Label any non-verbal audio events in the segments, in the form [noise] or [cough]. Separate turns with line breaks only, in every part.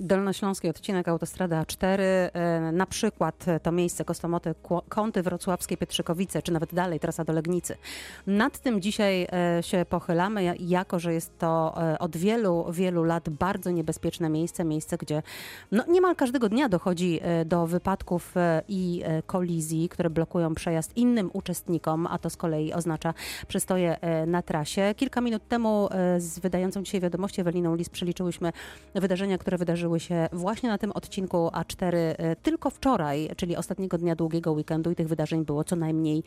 Dolnośląski odcinek autostrada A4, e, na przykład to miejsce Kostomoty, Kąty Wrocławskie, Pietrzykowice, czy nawet dalej trasa do Legnicy. Nad tym dzisiaj e, się pochylamy, jako że jest to e, od wielu, wielu lat bardzo niebezpieczne miejsce, miejsce, gdzie no, niemal każdego dnia dochodzi do wypadków i kolizji, które blokują przejazd innym uczestnikom, a to z kolei oznacza przystoje na trasie. Kilka minut temu z wydającą dzisiaj wiadomości Eweliną Lis przeliczyłyśmy wydarzenia, które wydarzyły wydarzyły się właśnie na tym odcinku A4 e, tylko wczoraj, czyli ostatniego dnia długiego weekendu i tych wydarzeń było co najmniej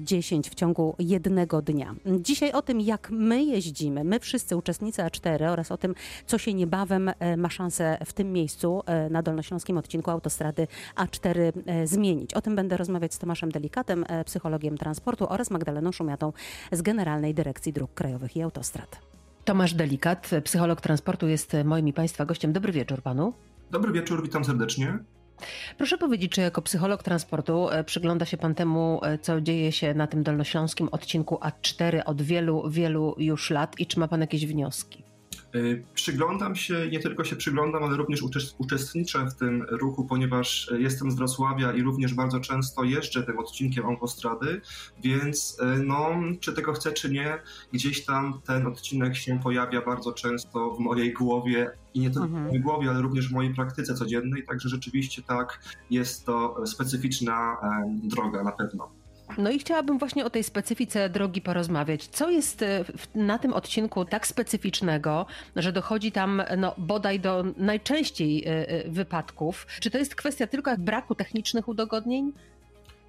10 e, w ciągu jednego dnia. Dzisiaj o tym, jak my jeździmy, my wszyscy uczestnicy A4 oraz o tym, co się niebawem e, ma szansę w tym miejscu na dolnośląskim odcinku autostrady A4 zmienić. O tym będę rozmawiać z Tomaszem Delikatem, psychologiem transportu oraz Magdaleną Szumiatą z Generalnej Dyrekcji Dróg Krajowych i Autostrad. Tomasz Delikat, psycholog transportu, jest moim i Państwa gościem. Dobry wieczór Panu.
Dobry wieczór, witam serdecznie.
Proszę powiedzieć, czy jako psycholog transportu e, przygląda się Pan temu, e, co dzieje się na tym dolnośląskim odcinku A4 od wielu, wielu już lat i czy ma Pan jakieś wnioski?
Y, przyglądam się, nie tylko się przyglądam, ale również uczestniczę w tym ruchu, ponieważ y, jestem z Wrocławia i również bardzo często jeżdżę tym odcinkiem autostrady, więc y, no, czy tego chcę, czy nie, gdzieś tam ten odcinek się pojawia bardzo często w mojej głowie i nie tylko mhm. w mojej głowie, ale również w mojej praktyce codziennej, także rzeczywiście tak, jest to specyficzna droga na pewno.
No i chciałabym właśnie o tej specyfice drogi porozmawiać. Co jest e, na tym odcinku tak specyficznego, że dochodzi tam no, bodaj do najczęściej e, e, wypadków? Czy to jest kwestia tylko braku technicznych udogodnień?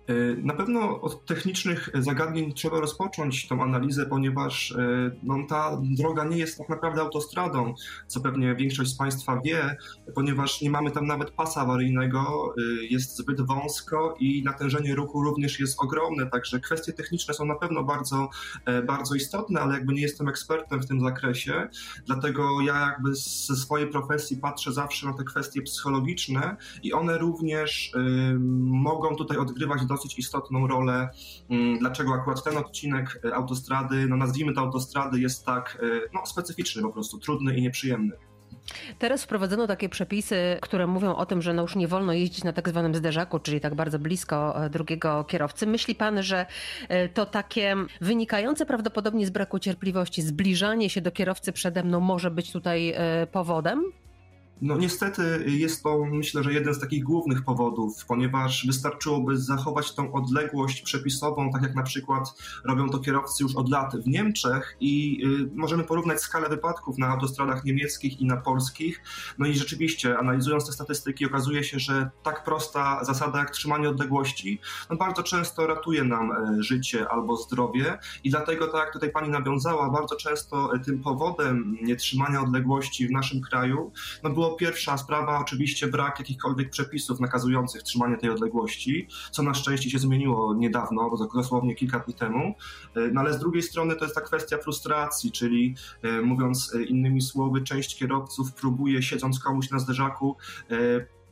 E, na pewno od technicznych zagadnień trzeba rozpocząć tą analizę, ponieważ e, no, ta droga nie jest tak naprawdę autostradą, co pewnie większość z Państwa wie, ponieważ nie mamy tam nawet pasa awaryjnego, e, jest zbyt wąsko i natężenie ruchu również jest ogromne, także kwestie techniczne są na pewno bardzo, bardzo istotne, ale jakby nie jestem ekspertem w tym zakresie, dlatego ja jakby ze swojej profesji patrzę zawsze na te kwestie psychologiczne i one również y, mogą tutaj odgrywać dosyć istotną rolę, mm, dlaczego akurat ten odcinek e, autostrady, no nazwijmy to autostrady, jest tak e, no, specyficzny po prostu, trudny i nieprzyjemny.
Teraz wprowadzono takie przepisy, które mówią o tym, że no już nie wolno jeździć na tak zwanym zderzaku, czyli tak bardzo blisko e, drugiego kierowcy. Myśli pan, że to takie wynikające prawdopodobnie z braku cierpliwości zbliżanie się do kierowcy przede mną może być tutaj powodem?
No niestety jest to myślę, że jeden z takich głównych powodów, ponieważ wystarczyłoby zachować tą odległość przepisową, tak jak na przykład robią to kierowcy już od lat w Niemczech i y, możemy porównać skalę wypadków na autostradach niemieckich i na polskich. No i rzeczywiście analizując te statystyki okazuje się, że tak prosta zasada jak trzymanie odległości no bardzo często ratuje nam e, życie albo zdrowie i dlatego tak jak tutaj pani nawiązała, bardzo często e, tym powodem nietrzymania odległości w naszym kraju no było pierwsza sprawa, oczywiście brak jakichkolwiek przepisów nakazujących trzymanie tej odległości, co na szczęście się zmieniło niedawno, dosłownie kilka dni temu. E, no ale z drugiej strony to jest ta kwestia frustracji, czyli e, mówiąc e, innymi słowy, część kierowców próbuje siedząc komuś na zderzaku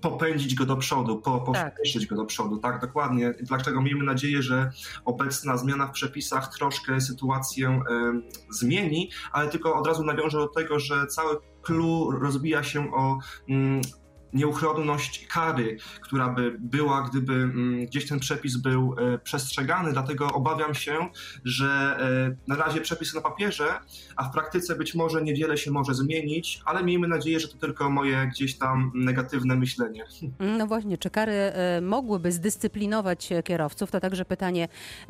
popędzić go do przodu, po, tak. go do przodu, tak, dokładnie. Dlaczego miejmy nadzieję, że obecna zmiana w przepisach troszkę sytuację y, zmieni, ale tylko od razu nawiążę do tego, że cały clue rozbija się o mm, nieuchronność kary, która by była, gdyby mm, gdzieś ten przepis był e, przestrzegany. Dlatego obawiam się, że e, na razie przepisy na papierze, a w praktyce być może niewiele się może zmienić, ale miejmy nadzieję, że to tylko moje gdzieś tam negatywne myślenie.
No właśnie, czy kary e, mogłyby zdyscyplinować kierowców? To także pytanie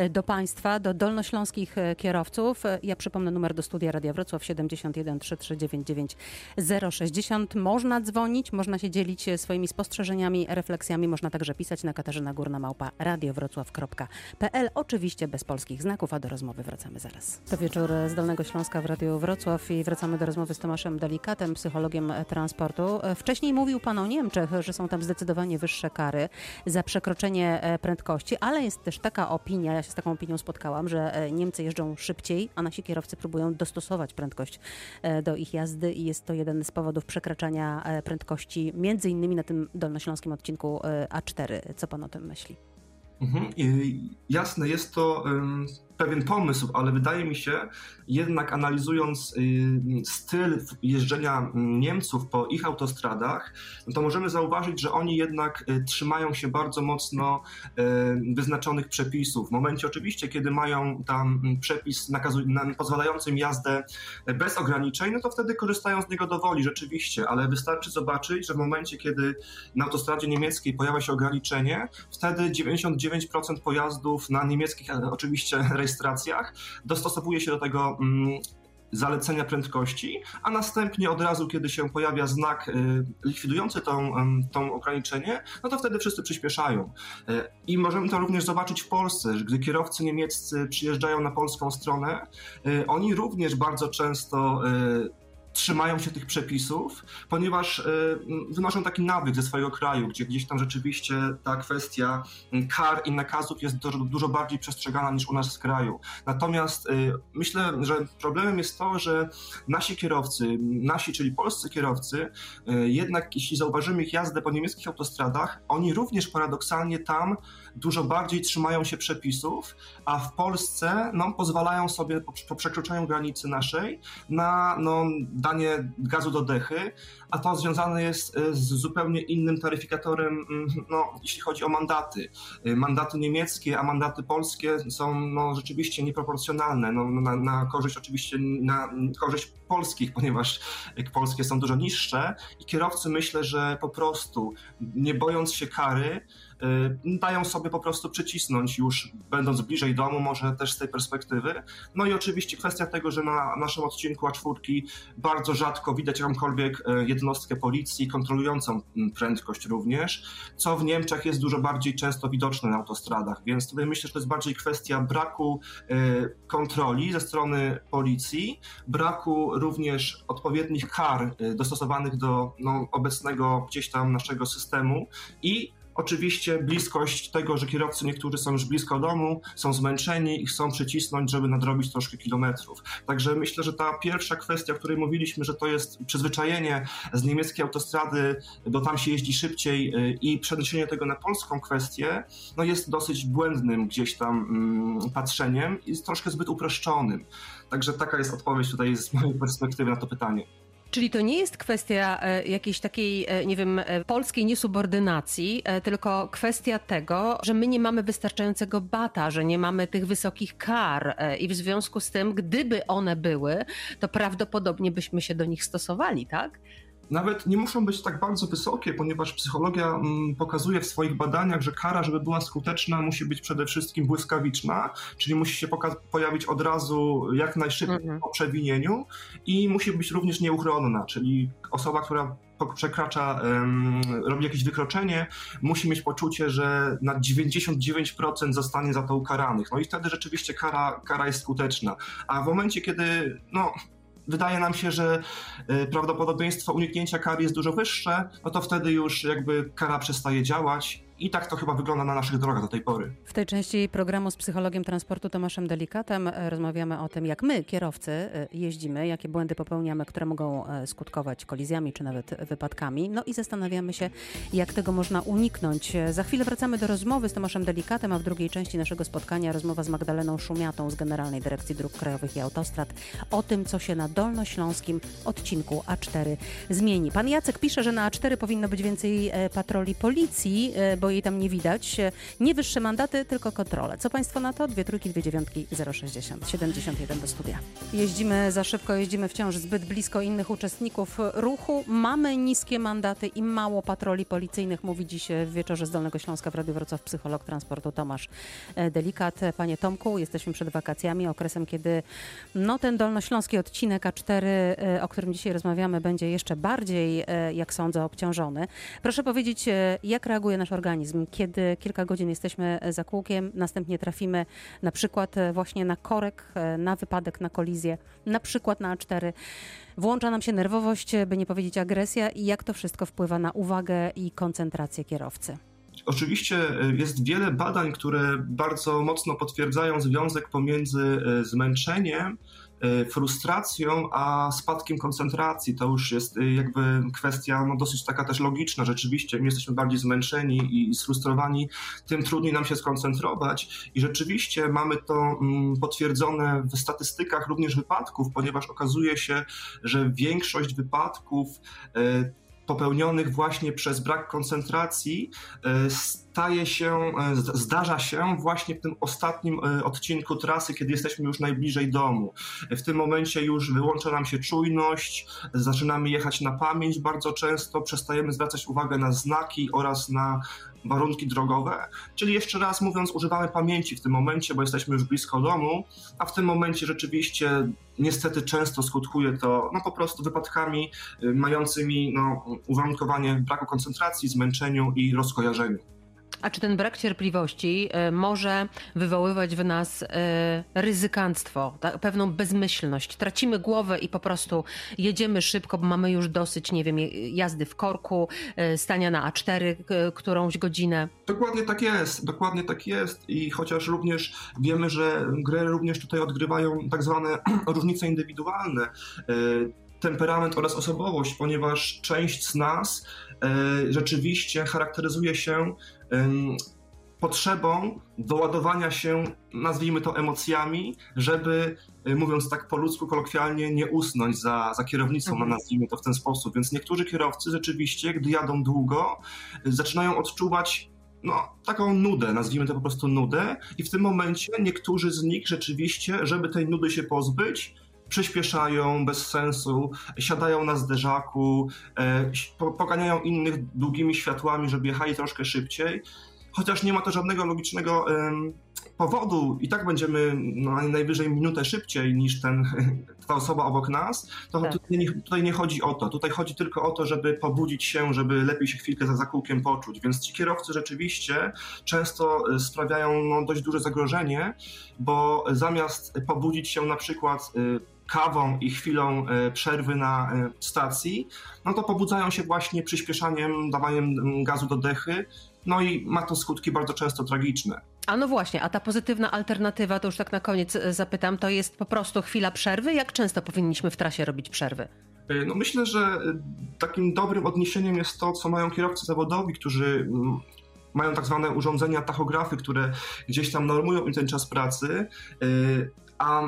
do Państwa, do dolnośląskich kierowców. Ja przypomnę numer do studia Radia Wrocław 71 339 060. Można dzwonić, można się dzielić swoimi spostrzeżeniami, refleksjami. Można także pisać na Katarzyna Górna Małpa radiowrocław.pl. Oczywiście bez polskich znaków, a do rozmowy wracamy zaraz. To wieczór z Dolnego Śląska w Radiu Wrocław i wracamy do rozmowy z Tomaszem Delikatem, psychologiem transportu. Wcześniej mówił Pan o Niemczech, że są tam zdecydowanie wyższe kary za przekroczenie e, prędkości, ale jest też taka opinia, ja się z taką opinią spotkałam, że e, Niemcy jeżdżą szybciej, a nasi kierowcy próbują dostosować prędkość e, do ich jazdy i jest to jeden z powodów przekraczania prędkości między między innymi na tym dolnośląskim odcinku e, A4. Co pan o tym myśli?
Mhm. Jasne, jest to pewien pomysł, ale wydaje mi się, jednak analizując y, styl jeżdżenia Niemców po ich autostradach, no to możemy zauważyć, że oni jednak y, trzymają się bardzo mocno y, wyznaczonych przepisów. W momencie oczywiście, kiedy mają tam przepis nakazu, pozwalający im jazdę bez ograniczeń, no to wtedy korzystają z niego do woli rzeczywiście, ale wystarczy zobaczyć, że w momencie, kiedy na autostradzie niemieckiej pojawia się ograniczenie, wtedy 99% pojazdów na niemieckich oczywiście rejestracjach dostosowuje się do tego mm, zalecenia prędkości, a następnie od razu, kiedy się pojawia znak y, likwidujący tą, tą ograniczenie, no to wtedy wszyscy przyspieszają. Y, I możemy to również zobaczyć w Polsce, że gdy kierowcy niemieccy przyjeżdżają na polską stronę, y, oni również bardzo często trzymają się tych przepisów, ponieważ y, wynoszą taki nawyk ze swojego kraju, gdzie gdzieś tam rzeczywiście ta kwestia mm, kar i nakazów jest dużo, dużo bardziej przestrzegana niż u nas w kraju. Natomiast y, myślę, że problemem jest to, że nasi kierowcy, nasi, czyli polscy kierowcy, y, jednak jeśli zauważymy ich jazdę po niemieckich autostradach, oni również paradoksalnie tam dużo bardziej trzymają się przepisów, a w Polsce no, pozwalają sobie po, po przekroczeniu granicy naszej na no, danie gazu do dechy, a to związane jest e, z zupełnie innym taryfikatorem, mm, no, jeśli chodzi o mandaty. E, mandaty niemieckie, a mandaty polskie są no, rzeczywiście nieproporcjonalne. No, na, na korzyść oczywiście, na korzyść polskich, ponieważ polskie są dużo niższe i kierowcy myślę, że po prostu nie bojąc się kary, Y, dają sobie po prostu przycisnąć już będąc bliżej domu, może też z tej perspektywy. No i oczywiście kwestia tego, że na naszym odcinku A4 bardzo rzadko widać jakąkolwiek y, jednostkę policji kontrolującą mm, prędkość również, co w Niemczech jest dużo bardziej często widoczne na autostradach, więc tutaj myślę, że to jest bardziej kwestia braku y, kontroli ze strony policji, braku również odpowiednich kar dostosowanych do no, obecnego gdzieś tam naszego systemu i Oczywiście bliskość tego, że kierowcy niektórzy są już blisko domu, są zmęczeni i chcą przycisnąć, żeby nadrobić troszkę kilometrów. Także myślę, że ta pierwsza kwestia, o której mówiliśmy, że to jest przyzwyczajenie z niemieckiej autostrady, bo tam się jeździ szybciej y, i przeniesienie tego na polską kwestię, no jest dosyć błędnym gdzieś tam mm, patrzeniem i troszkę zbyt uproszczonym. Także taka jest odpowiedź tutaj z mojej perspektywy na to pytanie.
Czyli to nie jest kwestia e, jakiejś takiej, e, nie wiem, e, polskiej niesubordynacji, tylko kwestia tego, że my nie mamy wystarczającego bata, że nie mamy tych wysokich kar i w związku z tym, gdyby one były, to prawdopodobnie byśmy się do nich stosowali, tak?
Nawet nie muszą być tak bardzo wysokie, ponieważ psychologia mm, pokazuje w swoich badaniach, że kara, żeby była skuteczna, musi być przede wszystkim błyskawiczna, czyli musi się pojawić od razu jak najszybciej mhm. po przewinieniu i musi być również nieuchronna, czyli osoba, która przekracza, um, robi jakieś wykroczenie, musi mieć poczucie, że na 99% zostanie za to ukaranych. No i wtedy rzeczywiście kara, kara jest skuteczna. A w momencie, kiedy no, wydaje nam się, że e, prawdopodobieństwo uniknięcia kary jest dużo wyższe, no to wtedy już jakby kara przestaje działać i tak to chyba wygląda na naszych drogach do tej pory.
W tej części programu z psychologiem transportu Tomaszem Delikatem e, rozmawiamy o tym, jak my, kierowcy, e, jeździmy, jakie błędy popełniamy, które mogą e, skutkować kolizjami czy nawet wypadkami. No i zastanawiamy się, jak tego można uniknąć. Za chwilę wracamy do rozmowy z Tomaszem Delikatem, a w drugiej części naszego spotkania rozmowa z Magdaleną Szumiatą z Generalnej Dyrekcji Dróg Krajowych i Autostrad o tym, co się na dolnośląskim odcinku A4 zmieni. Pan Jacek pisze, że na A4 powinno być więcej patroli policji, bo jej tam nie widać. Nie wyższe mandaty, tylko kontrole. Co Państwo na to? Dwie trójki, dwie dziewiątki, 060, 71 do studia. Jeździmy za szybko, jeździmy wciąż zbyt blisko innych uczestników ruchu. Mamy niskie mandaty i mało patroli policyjnych, mówi dziś w wieczorze z Dolnego Śląska w Radiu Wrocław psycholog transportu Tomasz e, Delikat. Panie Tomku, jesteśmy przed wakacjami, okresem, kiedy no, ten dolnośląski odcinek A4, e, o którym dzisiaj rozmawiamy, będzie jeszcze bardziej, e, jak sądzę, obciążony. Proszę powiedzieć, jak reaguje nasz organizm organizm. Kiedy kilka godzin jesteśmy za kółkiem, następnie trafimy na przykład e, właśnie na korek, e, na wypadek, na kolizję, na przykład na A4. Włącza nam się nerwowość, by nie powiedzieć agresja i jak to wszystko wpływa na uwagę i koncentrację kierowcy.
Oczywiście e, jest wiele badań, które bardzo mocno potwierdzają związek pomiędzy zmęczeniem frustracją, a spadkiem koncentracji. To już jest jakby kwestia no, dosyć taka też logiczna. Rzeczywiście, im jesteśmy bardziej zmęczeni i sfrustrowani, tym trudniej nam się skoncentrować. I rzeczywiście mamy to mm, potwierdzone w statystykach również wypadków, ponieważ okazuje się, że większość wypadków popełnionych właśnie przez brak koncentracji staje się, e, zdarza się właśnie w tym ostatnim e, odcinku trasy, kiedy jesteśmy już najbliżej domu. W tym momencie już wyłącza nam się czujność, zaczynamy jechać na pamięć bardzo często, przestajemy zwracać uwagę na znaki oraz na warunki drogowe. Czyli jeszcze raz mówiąc, używamy pamięci w tym momencie, bo jesteśmy już blisko domu, a w tym momencie rzeczywiście niestety często skutkuje to no, po prostu wypadkami y, mającymi no, uwarunkowanie braku koncentracji, zmęczeniu i rozkojarzeniu.
A czy ten brak cierpliwości e, może wywoływać w nas e, ryzykanstwo, pewną bezmyślność? Tracimy głowę i po prostu jedziemy szybko, bo mamy już dosyć, nie wiem, jazdy w korku, e, stania na A4 którąś godzinę.
Dokładnie tak jest, dokładnie tak jest i chociaż również wiemy, że gry również tutaj odgrywają tak zwane [clears throat] różnice indywidualne, temperament oraz osobowość, ponieważ część z nas rzeczywiście charakteryzuje się potrzebą doładowania się, nazwijmy to emocjami, żeby, y, mówiąc tak po ludzku, kolokwialnie, nie usnąć za, za kierownicą, mhm. nazwijmy to w ten sposób. Więc niektórzy kierowcy rzeczywiście, gdy jadą długo, zaczynają odczuwać no, taką nudę, nazwijmy to po prostu nudę, i w tym momencie niektórzy z nich rzeczywiście, żeby tej nudy się pozbyć, przyspieszają bez sensu, siadają na zderzaku, e, poganiają innych długimi światłami, żeby jechali troszkę szybciej. Chociaż nie ma to żadnego logicznego powodu i tak będziemy no, najwyżej minutę szybciej niż ten, [laughs] ta osoba obok nas, to tak. tutaj, nie, tutaj, nie, chodzi o to. Tutaj chodzi tylko o to, żeby pobudzić się, żeby lepiej się chwilkę za zakółkiem poczuć. Więc ci kierowcy rzeczywiście często e, sprawiają no, dość duże zagrożenie, bo zamiast pobudzić się na przykład e, kawą i chwilą e, przerwy na e, stacji, no to pobudzają się właśnie przyspieszaniem, dawaniem gazu do dechy, no i ma to skutki bardzo często tragiczne.
A no właśnie, a ta pozytywna alternatywa, to już tak na koniec e, zapytam, to jest po prostu chwila przerwy? Jak często powinniśmy w trasie robić przerwy?
No myślę, że takim dobrym odniesieniem jest to, co mają kierowcy zawodowi, którzy mają tak zwane urządzenia, tachografy, które gdzieś tam normują im ten czas pracy a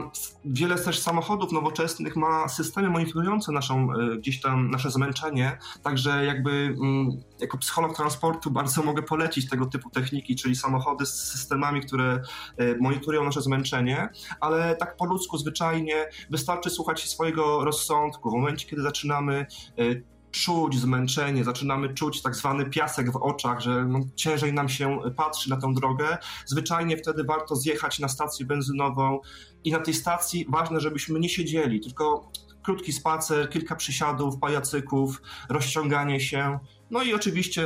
wiele też samochodów nowoczesnych ma systemy monitorujące naszą, e, gdzieś tam nasze zmęczenie, także jakby mm, jako psycholog transportu bardzo mogę polecić tego typu techniki, czyli samochody z systemami, które e, monitorują nasze zmęczenie, ale tak po ludzku zwyczajnie wystarczy słuchać swojego rozsądku. W momencie, kiedy zaczynamy e, czuć zmęczenie, zaczynamy czuć tak zwany piasek w oczach, że no, ciężej nam się patrzy na tą drogę. Zwyczajnie wtedy warto zjechać na stację benzynową i na tej stacji ważne, żebyśmy nie siedzieli, tylko krótki spacer, kilka przysiadów, pajacyków, rozciąganie się. No i oczywiście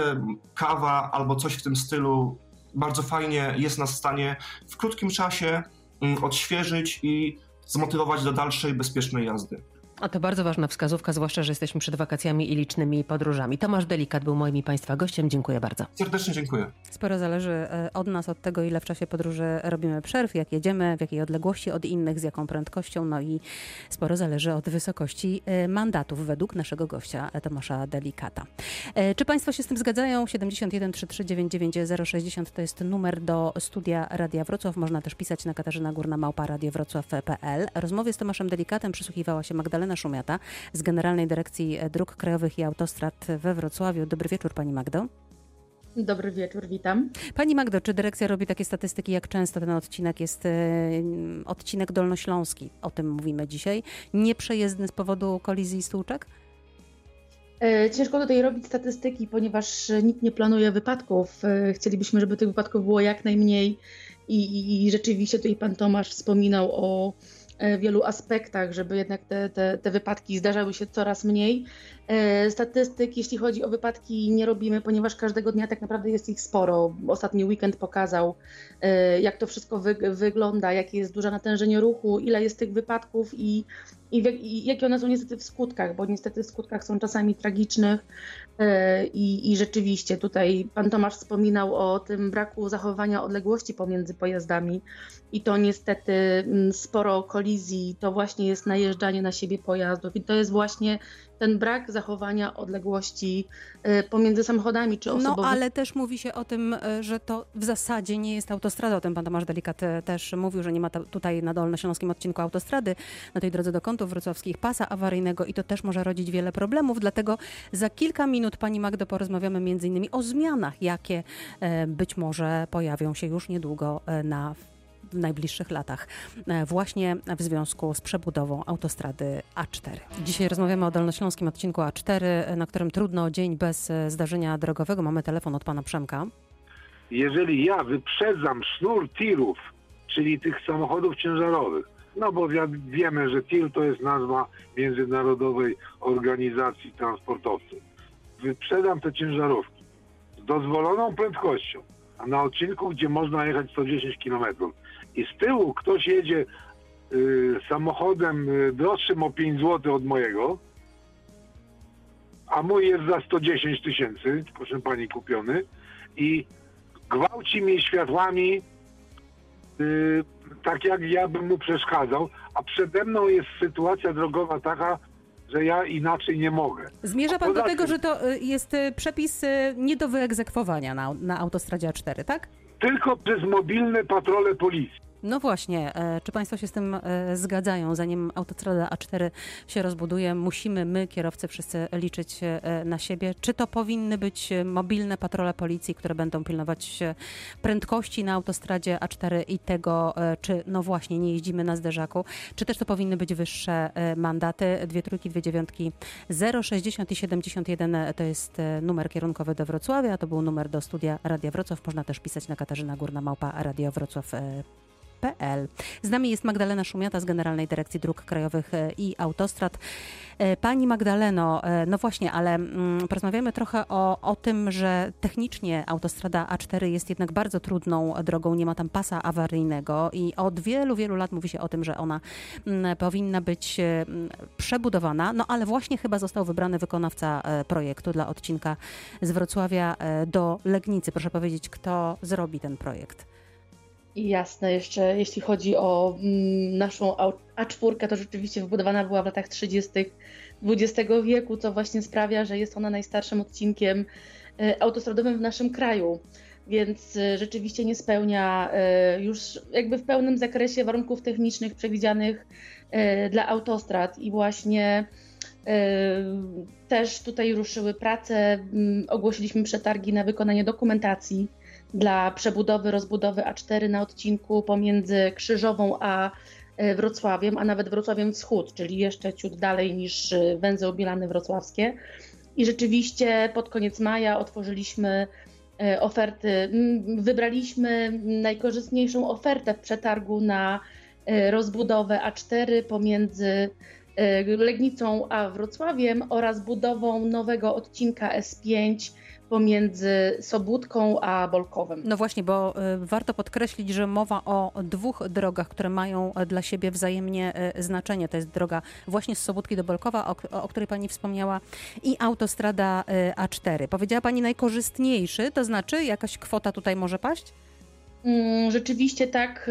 kawa albo coś w tym stylu bardzo fajnie jest nas w stanie w krótkim czasie mm, odświeżyć i zmotywować do dalszej bezpiecznej jazdy.
A to bardzo ważna wskazówka, zwłaszcza, że jesteśmy przed wakacjami i licznymi podróżami. Tomasz Delikat był moim i Państwa gościem. Dziękuję bardzo.
Serdecznie dziękuję.
Sporo zależy e, od nas, od tego, ile w czasie podróży robimy przerw, jak jedziemy, w jakiej odległości od innych, z jaką prędkością, no i sporo zależy od wysokości e, mandatów według naszego gościa e, Tomasza Delikata. Czy Państwo się z tym zgadzają? 71 3399 060 to jest numer do studia Radia Wrocław. Można też pisać na Katarzyna Górna Małpa radiowrocław.pl. Rozmowie z Tomaszem Delikatem przysłuchiwała się Magdalena Magdalena Szumiata z Generalnej Dyrekcji Dróg Krajowych i Autostrad we Wrocławiu. Dobry wieczór Pani Magdo.
Dobry wieczór, witam.
Pani Magdo, czy dyrekcja robi takie statystyki, jak często ten odcinek jest odcinek dolnośląski? O tym mówimy dzisiaj. Nieprzejezdny z powodu kolizji stłuczek?
E, ciężko tutaj robić statystyki, ponieważ nikt nie planuje wypadków. E, chcielibyśmy, żeby tych wypadków było jak najmniej i, i rzeczywiście tutaj pan Tomasz wspominał o wielu aspektach, żeby jednak te, te, te wypadki zdarzały się coraz mniej. E, statystyk, jeśli chodzi o wypadki, nie robimy, ponieważ każdego dnia tak naprawdę jest ich sporo. Ostatni weekend pokazał, e, jak to wszystko wy, wygląda, jakie jest duże natężenie ruchu, ile jest tych wypadków i, i, i jakie one są niestety w skutkach, bo niestety w skutkach są czasami tragicznych. I, I rzeczywiście tutaj pan Tomasz wspominał o tym braku zachowania odległości pomiędzy pojazdami i to niestety mm, sporo kolizji kolizji to właśnie jest najeżdżanie na siebie pojazdów i to jest właśnie ten brak zachowania odległości y, pomiędzy samochodami czy osobowymi.
No ale też mówi się o tym, y, że to w zasadzie nie jest autostrada. O tym pan Tomasz Delikat y, też mówił, że nie ma tutaj na Dolnośląskim odcinku autostrady, na tej drodze do kątów wrocławskich pasa awaryjnego i to też może rodzić wiele problemów. Dlatego za kilka minut pani Magdo porozmawiamy między innymi o zmianach, jakie być może pojawią się już niedługo na w najbliższych latach, e, właśnie w związku z przebudową autostrady A4. Dzisiaj rozmawiamy o dolnośląskim odcinku A4, na którym trudno dzień bez e, zdarzenia drogowego. Mamy telefon od pana Przemka.
Jeżeli ja wyprzedzam sznur tirów, czyli tych samochodów ciężarowych, no bo wiemy, że TIR to jest nazwa Międzynarodowej Organizacji Transportowców. Wyprzedam te ciężarówki z dozwoloną prędkością, a na odcinku, gdzie można jechać 110 km, i z tyłu ktoś jedzie y, samochodem y, droższym o 5 zł od mojego, a mój jest za 110 tysięcy, proszę pani, kupiony i gwałci mnie światłami y, tak jak ja bym mu przeszkadzał, a przede mną jest sytuacja drogowa taka, że ja inaczej nie mogę.
Zmierza pan do tego, że to y, jest y, przepis nie do wyegzekwowania na, na autostradzie A4, tak?
Tylko przez mobilne patrole policji.
No właśnie, e, czy Państwo się z tym e, zgadzają? Zanim autostrada A4 się rozbuduje, musimy my, kierowcy, wszyscy liczyć e, na siebie. Czy to powinny być mobilne patrole policji, które będą pilnować prędkości na autostradzie A4 i tego, czy no właśnie nie jeździmy na zderzaku, czy też to powinny być wyższe mandaty? Dwie trójki, dwie dziewiątki, 060 i 71 to jest numer kierunkowy do Wrocławia, to był numer do studia Radia Wrocław. Można też pisać na Katarzyna Górna Małpa Radio Wrocław z nami jest Magdalena Szumiata z Generalnej Dyrekcji Dróg Krajowych e, i Autostrad. E, pani Magdaleno, e, no właśnie, ale mm, porozmawiamy trochę o, o tym, że technicznie autostrada A4 jest jednak bardzo trudną drogą, nie ma tam pasa awaryjnego i od wielu, wielu lat mówi się o tym, że ona mm, powinna być przebudowana, no ale właśnie chyba został wybrany wykonawca projektu dla odcinka z Wrocławia do Legnicy. Proszę powiedzieć, kto zrobi ten projekt?
Jasne, jeszcze jeśli chodzi o mm, naszą A4, to rzeczywiście wybudowana była w latach 30. XX wieku, co właśnie sprawia, że jest ona najstarszym odcinkiem e, autostradowym w naszym kraju. Więc e, rzeczywiście nie spełnia e, już jakby w pełnym zakresie warunków technicznych przewidzianych dla autostrad. I właśnie też tutaj ruszyły prace. Ogłosiliśmy przetargi na wykonanie dokumentacji dla przebudowy, rozbudowy A4 na odcinku pomiędzy Krzyżową a e, Wrocławiem, a nawet Wrocławiem Wschód, czyli jeszcze ciut dalej niż e, węzeł Bielany Wrocławskie. I rzeczywiście pod koniec maja otworzyliśmy e, oferty, wybraliśmy najkorzystniejszą ofertę w przetargu na rozbudowę A4 pomiędzy Legnicą a Wrocławiem oraz budową nowego odcinka S5 pomiędzy Sobótką a Bolkowem.
No właśnie, bo y, warto podkreślić, że mowa o dwóch drogach, które mają dla siebie wzajemnie y, znaczenie. To jest droga właśnie z Sobótki do Bolkowa, o, o której Pani wspomniała, i autostrada y, A4. Powiedziała Pani najkorzystniejszy, to znaczy jakaś kwota tutaj może paść?
Mm, rzeczywiście tak.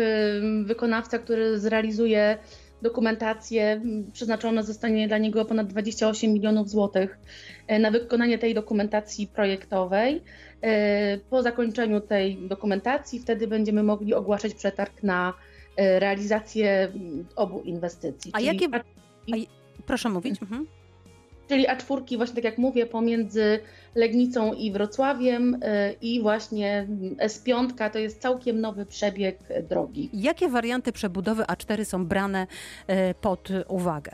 Wykonawca, który zrealizuje dokumentację. Przeznaczone zostanie dla niego ponad 28 milionów złotych e, na wykonanie tej dokumentacji projektowej. E, po zakończeniu tej dokumentacji wtedy będziemy mogli ogłaszać przetarg na e, realizację obu inwestycji.
A jakie... A, proszę mówić. Mhm.
Czyli A4, właśnie tak jak mówię, pomiędzy Legnicą i Wrocławiem y, i właśnie S5 to jest całkiem nowy przebieg drogi.
Jakie warianty przebudowy A4 są brane y, pod uwagę?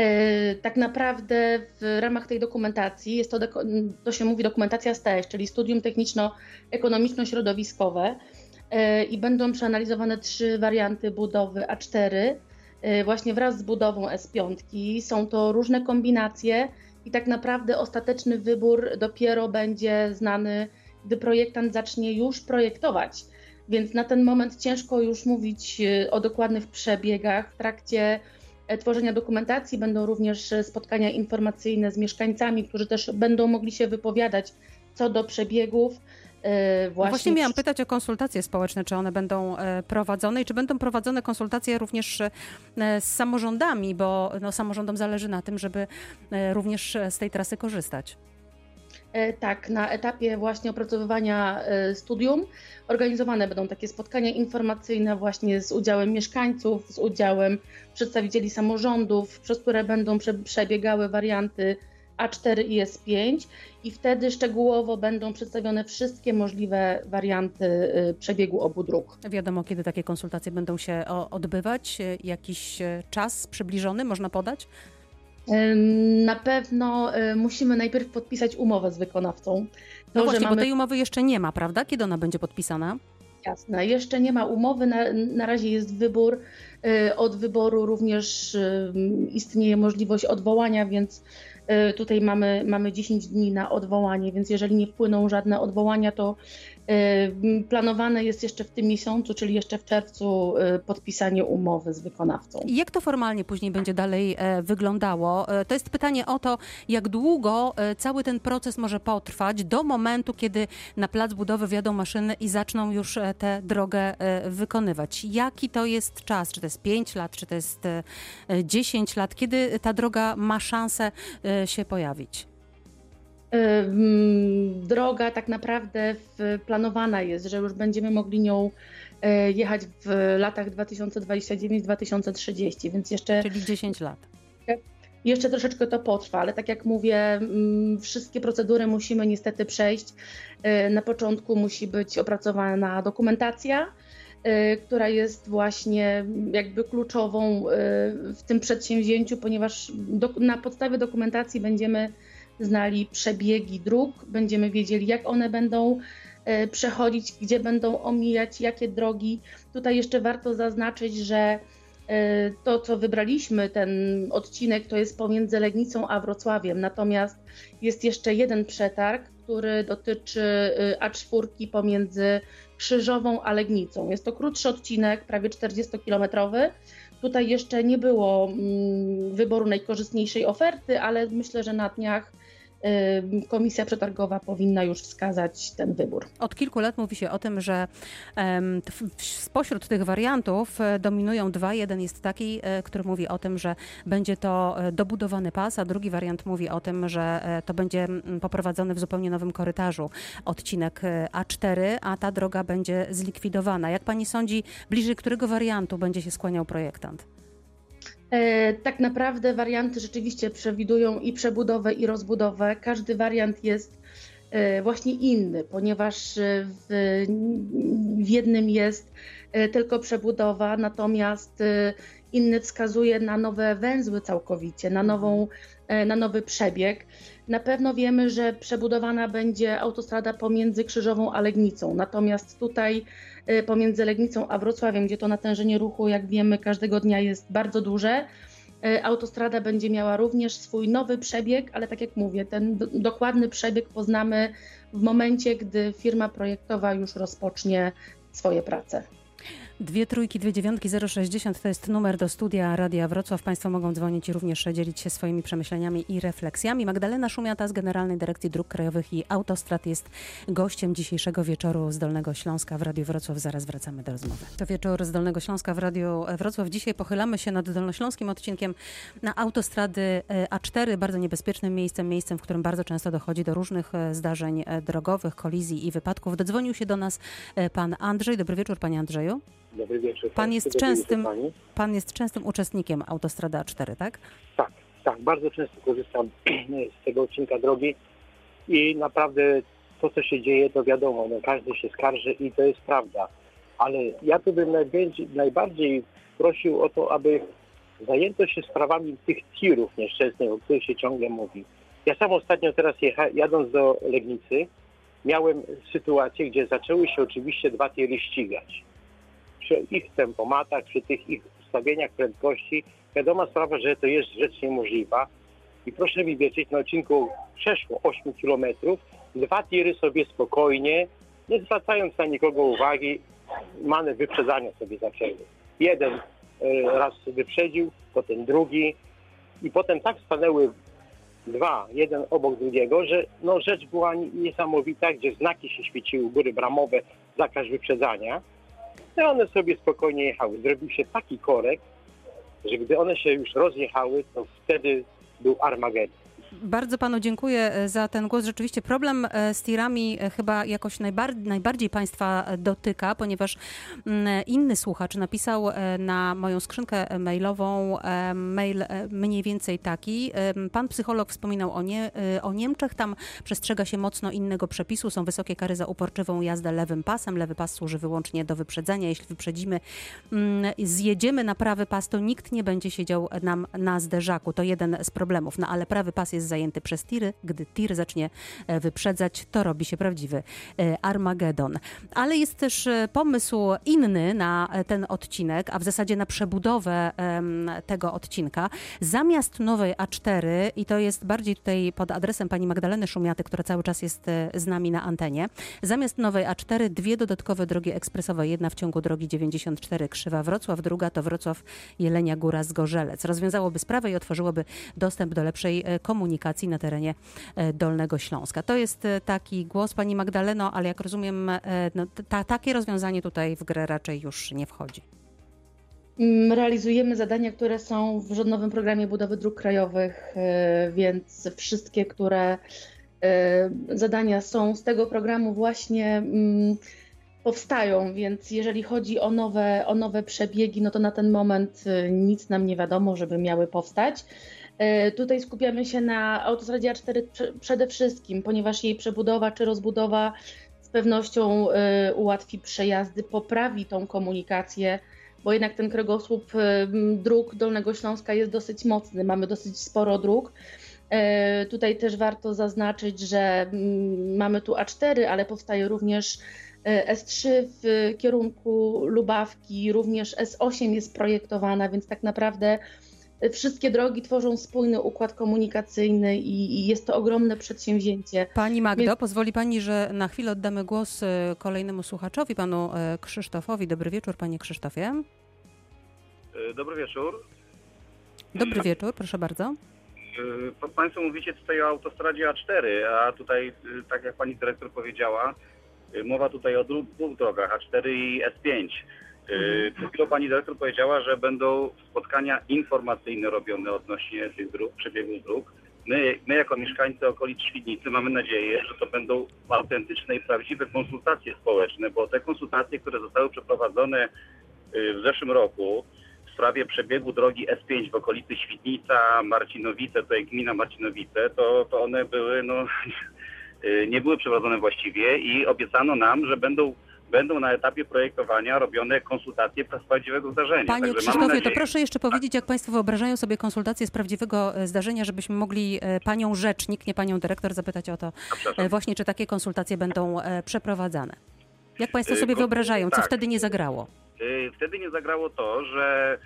Y, tak naprawdę w ramach tej dokumentacji jest to, to się mówi dokumentacja STS, czyli Studium Techniczno-Ekonomiczno-Środowiskowe i będą przeanalizowane trzy warianty budowy A4 Y, właśnie wraz z budową S5. Są to różne kombinacje i tak naprawdę ostateczny wybór dopiero będzie znany, gdy projektant zacznie już projektować. Więc na ten moment ciężko już mówić y, o dokładnych przebiegach. W trakcie e, tworzenia dokumentacji będą również spotkania informacyjne z mieszkańcami, którzy też będą mogli się wypowiadać co do przebiegów.
Właśnie, no właśnie miałam pytać o konsultacje społeczne, czy one będą prowadzone i czy będą prowadzone konsultacje również z samorządami, bo no, samorządom zależy na tym, żeby również z tej trasy korzystać.
E, tak, na etapie właśnie opracowywania e, studium organizowane będą takie spotkania informacyjne właśnie z udziałem mieszkańców, z udziałem przedstawicieli samorządów, przez które będą przebiegały warianty A4 i S5 i wtedy szczegółowo będą przedstawione wszystkie możliwe warianty e, przebiegu obu dróg.
Wiadomo, kiedy takie konsultacje będą się odbywać? Jakiś czas przybliżony można podać?
Na pewno musimy najpierw podpisać umowę z wykonawcą.
To, no właśnie, mamy... bo tej umowy jeszcze nie ma, prawda? Kiedy ona będzie podpisana?
Jasne, jeszcze nie ma umowy, na, na razie jest wybór. Od wyboru również istnieje możliwość odwołania, więc tutaj mamy, mamy 10 dni na odwołanie, więc jeżeli nie wpłyną żadne odwołania, to Y, planowane jest jeszcze w tym miesiącu, czyli jeszcze w czerwcu, y, podpisanie umowy z wykonawcą.
Jak to formalnie później będzie dalej e, wyglądało? E, to jest pytanie o to, jak długo e, cały ten proces może potrwać do momentu, kiedy na plac budowy wjadą maszyny i zaczną już tę drogę wykonywać. Jaki to jest czas? Czy to jest 5 lat, czy to jest 10 lat? Kiedy ta droga ma szansę się pojawić?
Droga tak naprawdę planowana jest, że już będziemy mogli nią e, jechać w latach 2029-2030, więc jeszcze.
Czyli 10 lat.
Jeszcze troszeczkę to potrwa, ale tak jak mówię, wszystkie procedury musimy niestety przejść. E, na początku musi być opracowana dokumentacja, e, która jest właśnie jakby kluczową w tym przedsięwzięciu, ponieważ na podstawie dokumentacji będziemy znali przebiegi dróg, będziemy wiedzieli, jak one będą e, przechodzić, gdzie będą omijać, jakie drogi. Tutaj jeszcze warto zaznaczyć, że e, to, co wybraliśmy, ten odcinek, to jest pomiędzy Legnicą a Wrocławiem. Natomiast jest jeszcze jeden przetarg, który dotyczy e, A4 pomiędzy Krzyżową a Legnicą. Jest to krótszy odcinek, prawie 40-kilometrowy. Tutaj jeszcze nie było mm, wyboru najkorzystniejszej oferty, ale myślę, że na dniach komisja przetargowa powinna już wskazać ten wybór.
Od kilku lat mówi się o tym, że spośród tych wariantów e, dominują dwa. Jeden jest taki, e, który mówi o tym, że będzie to e, dobudowany pas, a drugi wariant mówi o tym, że to będzie poprowadzony w zupełnie nowym korytarzu odcinek A4, a ta droga będzie zlikwidowana. Jak pani sądzi, bliżej którego wariantu będzie się skłaniał projektant?
E, tak naprawdę warianty rzeczywiście przewidują i przebudowę, i rozbudowę. Każdy wariant jest e, właśnie inny, ponieważ w, w jednym jest e, tylko przebudowa, natomiast inny wskazuje na nowe węzły całkowicie, na, nową, na nowy przebieg. Na pewno wiemy, że przebudowana będzie autostrada pomiędzy Krzyżową a Legnicą, natomiast tutaj pomiędzy Legnicą a Wrocławiem, gdzie to natężenie ruchu, jak wiemy, każdego dnia jest bardzo duże. Y, autostrada będzie miała również swój nowy przebieg, ale tak jak mówię, ten dokładny przebieg poznamy w momencie, gdy firma projektowa już rozpocznie swoje prace.
Dwie trójki, dwie dziewiątki, 060 to jest numer do studia Radia Wrocław. Państwo mogą dzwonić i również dzielić się swoimi przemyśleniami i refleksjami. Magdalena Szumiata z Generalnej Dyrekcji Dróg Krajowych i Autostrad jest gościem dzisiejszego wieczoru z Dolnego Śląska w Radiu Wrocław. Zaraz wracamy do rozmowy. To wieczór z Dolnego Śląska w Radiu Wrocław. Dzisiaj pochylamy się nad dolnośląskim odcinkiem na autostrady e, A4, bardzo niebezpiecznym miejscem, miejscem, w którym bardzo często dochodzi do różnych e, zdarzeń e, drogowych, kolizji i wypadków. Dodzwonił się do nas pan Andrzej. Dobry wieczór, panie Andrzeju.
Dobry wieczór.
Pan jest, częstym, pan jest częstym uczestnikiem Autostrada 4, tak?
Tak, tak. Bardzo często korzystam [clears throat] z tego odcinka drogi i naprawdę to, co się dzieje, to wiadomo, no, każdy się skarży i to jest prawda. Ale ja tu bym najbardziej, najbardziej prosił o to, aby zajęto się sprawami tych tirów nieszczęsnych, o których się ciągle mówi. Ja sam ostatnio teraz jecha, jadąc do Legnicy, miałem sytuację, gdzie zaczęły się oczywiście dwa tiry ścigać przy ich tempomatach, przy tych ich ustawieniach prędkości, wiadoma sprawa, że to jest rzecz niemożliwa. I proszę mi wierzyć, na odcinku przeszło 8 km, dwa tiry sobie spokojnie, nie zwracając na nikogo uwagi, mane wyprzedzania sobie zaczęły. Jeden e, raz wyprzedził, potem drugi i potem tak stanęły dwa, jeden obok drugiego, że no, rzecz była niesamowita, gdzie znaki się świeciły, góry bramowe, zakaz wyprzedzania. I one sobie spokojnie jechały. Zrobił się taki korek, że gdy one się już rozjechały, to wtedy był Armagedon.
Bardzo panu dziękuję e, za ten głos. Rzeczywiście problem e, z tirami e, chyba jakoś najbar najbardziej państwa dotyka, ponieważ mm, inny słuchacz napisał na moją skrzynkę mailową mail mniej więcej taki. Pan psycholog wspominał o, nie, o Niemczech. Tam przestrzega się mocno innego przepisu. Są wysokie kary za uporczywą jazdę lewym pasem. Lewy pas służy wyłącznie do wyprzedzenia. Jeśli wyprzedzimy, mm, zjedziemy na prawy pas, to nikt nie będzie siedział nam na zderzaku. To jeden z problemów. No ale prawy pas jest jest zajęty przez tiry. Gdy tir zacznie e, wyprzedzać, to robi się prawdziwy e, Armagedon. Ale jest też e, pomysł inny na ten odcinek, a w zasadzie na przebudowę tego odcinka. Zamiast nowej A4, i to jest bardziej tutaj pod adresem pani Magdaleny Szumiaty, która cały czas jest z nami na antenie, zamiast nowej A4 dwie dodatkowe drogi ekspresowe. Jedna w ciągu drogi 94 Krzywa Wrocław, druga to Wrocław Jelenia Góra Zgorzelec. Rozwiązałoby sprawę i otworzyłoby dostęp do lepszej komunikacji komunikacji na terenie e, Dolnego Śląska. To jest e, taki głos pani Magdaleno, ale jak rozumiem, e, no, ta, takie rozwiązanie tutaj w grę raczej już nie wchodzi.
Mm, realizujemy zadania, które są w rządowym programie budowy dróg krajowych, więc wszystkie, które zadania są z tego programu właśnie mm, powstają, więc jeżeli chodzi o nowe, o nowe przebiegi, no to na ten moment nic nam nie wiadomo, żeby miały powstać. E, tutaj skupiamy się na autostradzie A4 przede wszystkim, ponieważ jej przebudowa czy rozbudowa z pewnością e, ułatwi przejazdy, poprawi tą komunikację, bo jednak ten kręgosłup e, dróg Dolnego Śląska jest dosyć mocny, mamy dosyć sporo dróg. Tutaj też warto zaznaczyć, że mamy tu A4, ale powstaje również S3 w kierunku Lubawki, również S8 jest projektowana, więc tak naprawdę wszystkie drogi tworzą spójny układ komunikacyjny i, i jest to ogromne przedsięwzięcie.
Pani Magdo, Więc... pozwoli Pani, że na chwilę oddamy głos e, kolejnemu słuchaczowi, panu e, Krzysztofowi. Dobry wieczór, panie Krzysztofie.
E, dobry wieczór.
Dobry wieczór, proszę bardzo.
Państwo mówicie tutaj o autostradzie A4, a tutaj, tak jak pani dyrektor powiedziała, mowa tutaj o dwóch drogach, A4 i S5. Mhm. Przed chwilą pani dyrektor powiedziała, że będą spotkania informacyjne robione odnośnie tych dróg, przebiegu dróg. My, my jako mieszkańcy okolic Świdnicy mamy nadzieję, że to będą autentyczne i prawdziwe konsultacje społeczne, bo te konsultacje, które zostały przeprowadzone y, w zeszłym roku w sprawie przebiegu drogi S5 w okolicy Świdnica, Marcinowice, tutaj gmina Marcinowice, to, to one były, no, [laughs] y, nie były przeprowadzone właściwie i obiecano nam, że będą będą na etapie projektowania robione konsultacje z prawdziwego zdarzenia.
Panie Także Krzysztofie, nadzieję... to proszę jeszcze powiedzieć, jak Państwo wyobrażają sobie konsultacje z prawdziwego e, zdarzenia, żebyśmy mogli e, Panią rzecznik, nie Panią dyrektor, zapytać o to e, właśnie, czy takie konsultacje będą przeprowadzane. Jak Państwo sobie wyobrażają, co tak. wtedy nie zagrało?
Wtedy nie zagrało to, że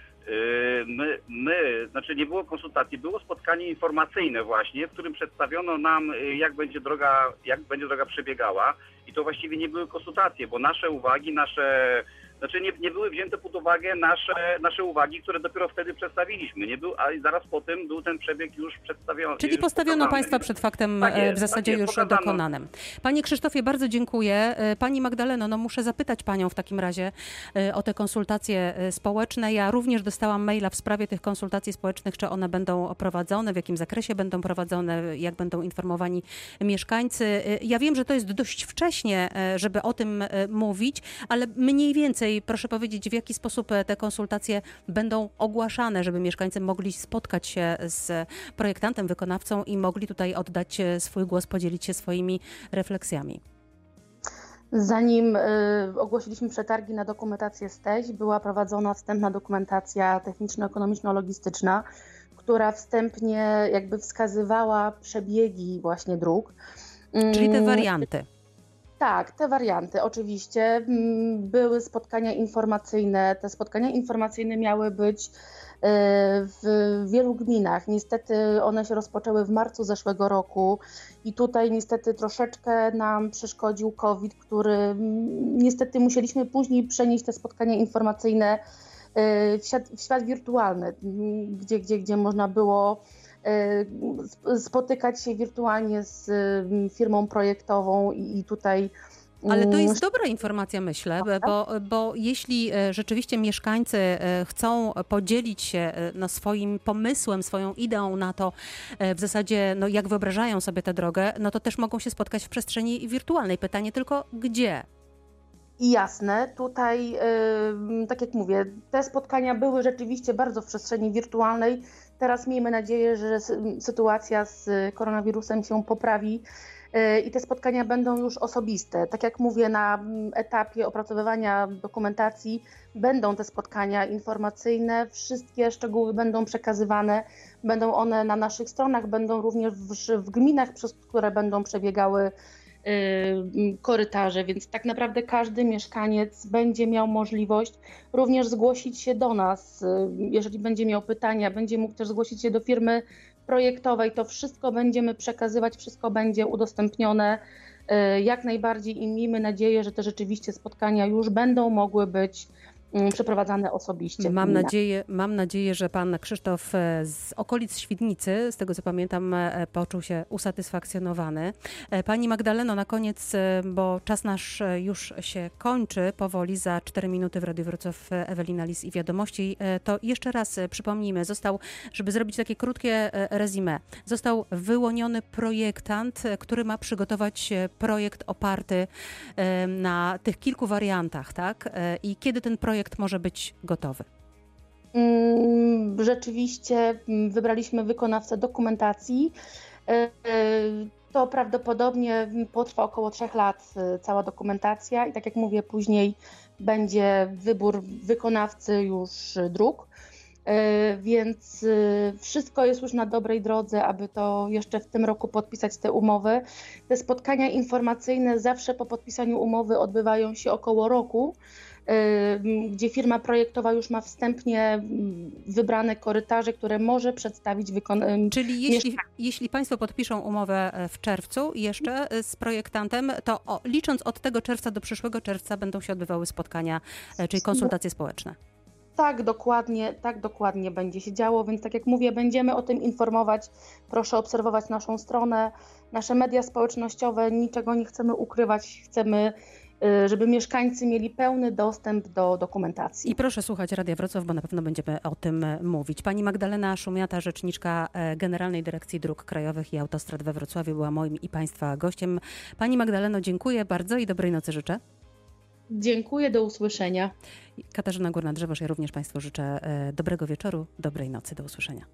My, my, znaczy nie było konsultacji, było spotkanie informacyjne właśnie, w którym przedstawiono nam, jak będzie droga, jak będzie droga przebiegała. I to właściwie nie były konsultacje, bo nasze uwagi, nasze znaczy nie, nie były wzięte pod uwagę nasze, nasze uwagi, które dopiero wtedy przedstawiliśmy. Nie był, a zaraz po tym był ten przebieg już przedstawiony.
Czyli postawiono Państwa przed faktem tak jest, w zasadzie tak już pokazano. dokonanym. Panie Krzysztofie, bardzo dziękuję. E, pani Magdaleno, no muszę zapytać Panią w takim razie e, o te konsultacje e, społeczne. Ja również dostałam maila w sprawie tych konsultacji społecznych, czy one będą prowadzone, w jakim zakresie będą prowadzone, jak będą informowani mieszkańcy. Ja wiem, że to jest dość wcześnie, żeby o tym mówić, ale mniej więcej proszę powiedzieć, w jaki sposób e, te konsultacje będą ogłaszane, żeby mieszkańcy mogli spotkać się z projektantem, wykonawcą i mogli tutaj oddać e, swój głos, podzielić się swoimi refleksjami.
Zanim y, ogłosiliśmy przetargi na dokumentację STEŚ, była prowadzona wstępna dokumentacja techniczno-ekonomiczno-logistyczna, która wstępnie jakby wskazywała przebiegi właśnie dróg.
Czyli te mm, warianty.
Tak, te warianty oczywiście. Mm, były spotkania informacyjne. Te spotkania informacyjne miały być e, w wielu gminach. Niestety one się rozpoczęły w marcu zeszłego roku i tutaj niestety troszeczkę nam przeszkodził COVID, który mm, niestety musieliśmy później przenieść te spotkania informacyjne e, w świat, w świat wirtualny, mm, gdzie, gdzie, gdzie można było spotykać się wirtualnie z y, firmą projektową i, tutaj
Ale to
mm,
jest dobra informacja, myślę, bo, bo jeśli e, rzeczywiście mieszkańcy e, chcą podzielić się e, no, swoim pomysłem, swoją ideą na to, w zasadzie no, jak wyobrażają sobie tę drogę, no to też mogą się spotkać w przestrzeni wirtualnej. Pytanie tylko gdzie?
I jasne, tutaj, y, tak jak mówię, te spotkania były rzeczywiście bardzo w przestrzeni wirtualnej. Teraz miejmy nadzieję, że sy- sytuacja z koronawirusem się poprawi y, i te spotkania będą już osobiste. Tak jak mówię, na mm, etapie opracowywania dokumentacji będą te spotkania informacyjne, wszystkie szczegóły będą przekazywane, będą one na naszych stronach, będą również w, gminach, przez które będą przebiegały korytarze, więc tak naprawdę każdy mieszkaniec będzie miał możliwość również zgłosić się do nas, y, jeżeli będzie miał pytania, będzie mógł też zgłosić się do firmy projektowej, to wszystko będziemy przekazywać, wszystko będzie udostępnione y, jak najbardziej i miejmy nadzieję, że te rzeczywiście spotkania już będą mogły być przeprowadzane osobiście.
Mam nadzieję, mam nadzieję, że pan Krzysztof e, z okolic Świdnicy, z tego co pamiętam, e, poczuł się usatysfakcjonowany. E, Pani Magdaleno, na koniec, e, bo czas nasz e, już się kończy powoli, za 4 minuty w Radiu Wrocław e, Ewelina Lis i Wiadomości, e, to jeszcze raz e, przypomnijmy, został, żeby zrobić takie krótkie e, rezime, został wyłoniony projektant, e, który ma przygotować e, projekt oparty e, na tych kilku wariantach, tak? E, I kiedy ten projekt może być gotowy?
Mm, Rzeczywiście mm, wybraliśmy wykonawcę dokumentacji. E, e, To prawdopodobnie potrwa około trzech lat e, cała dokumentacja i tak jak mówię, później będzie wybór wykonawcy już dróg. Więc wszystko jest już na dobrej drodze, aby to jeszcze w tym roku podpisać te umowy. Te spotkania informacyjne zawsze po podpisaniu umowy odbywają się około roku gdzie firma projektowa już ma wstępnie mm, wybrane korytarze, które może przedstawić wykon-
Czyli jeśli, jeśli Państwo podpiszą umowę e, w czerwcu jeszcze e, z projektantem, to o, licząc od tego czerwca do przyszłego czerwca będą się odbywały spotkania, e, czyli konsultacje społeczne.
Tak, dokładnie, tak dokładnie będzie się działo, więc tak jak mówię, będziemy o tym informować. Proszę obserwować naszą stronę, nasze media społecznościowe, niczego nie chcemy ukrywać, chcemy, y, żeby mieszkańcy mieli pełny dostęp do dokumentacji.
I proszę słuchać Radia Wrocław, bo na pewno będziemy o tym e, mówić. Pani Magdalena Szumiata, rzeczniczka e, Generalnej Dyrekcji Dróg Krajowych i Autostrad we Wrocławiu, była moim i Państwa gościem. Pani Magdaleno, dziękuję bardzo i dobrej nocy życzę.
Dziękuję, do usłyszenia.
Katarzyna Górna-Drzewosz, ja również Państwu życzę e, dobrego wieczoru, dobrej nocy, do usłyszenia.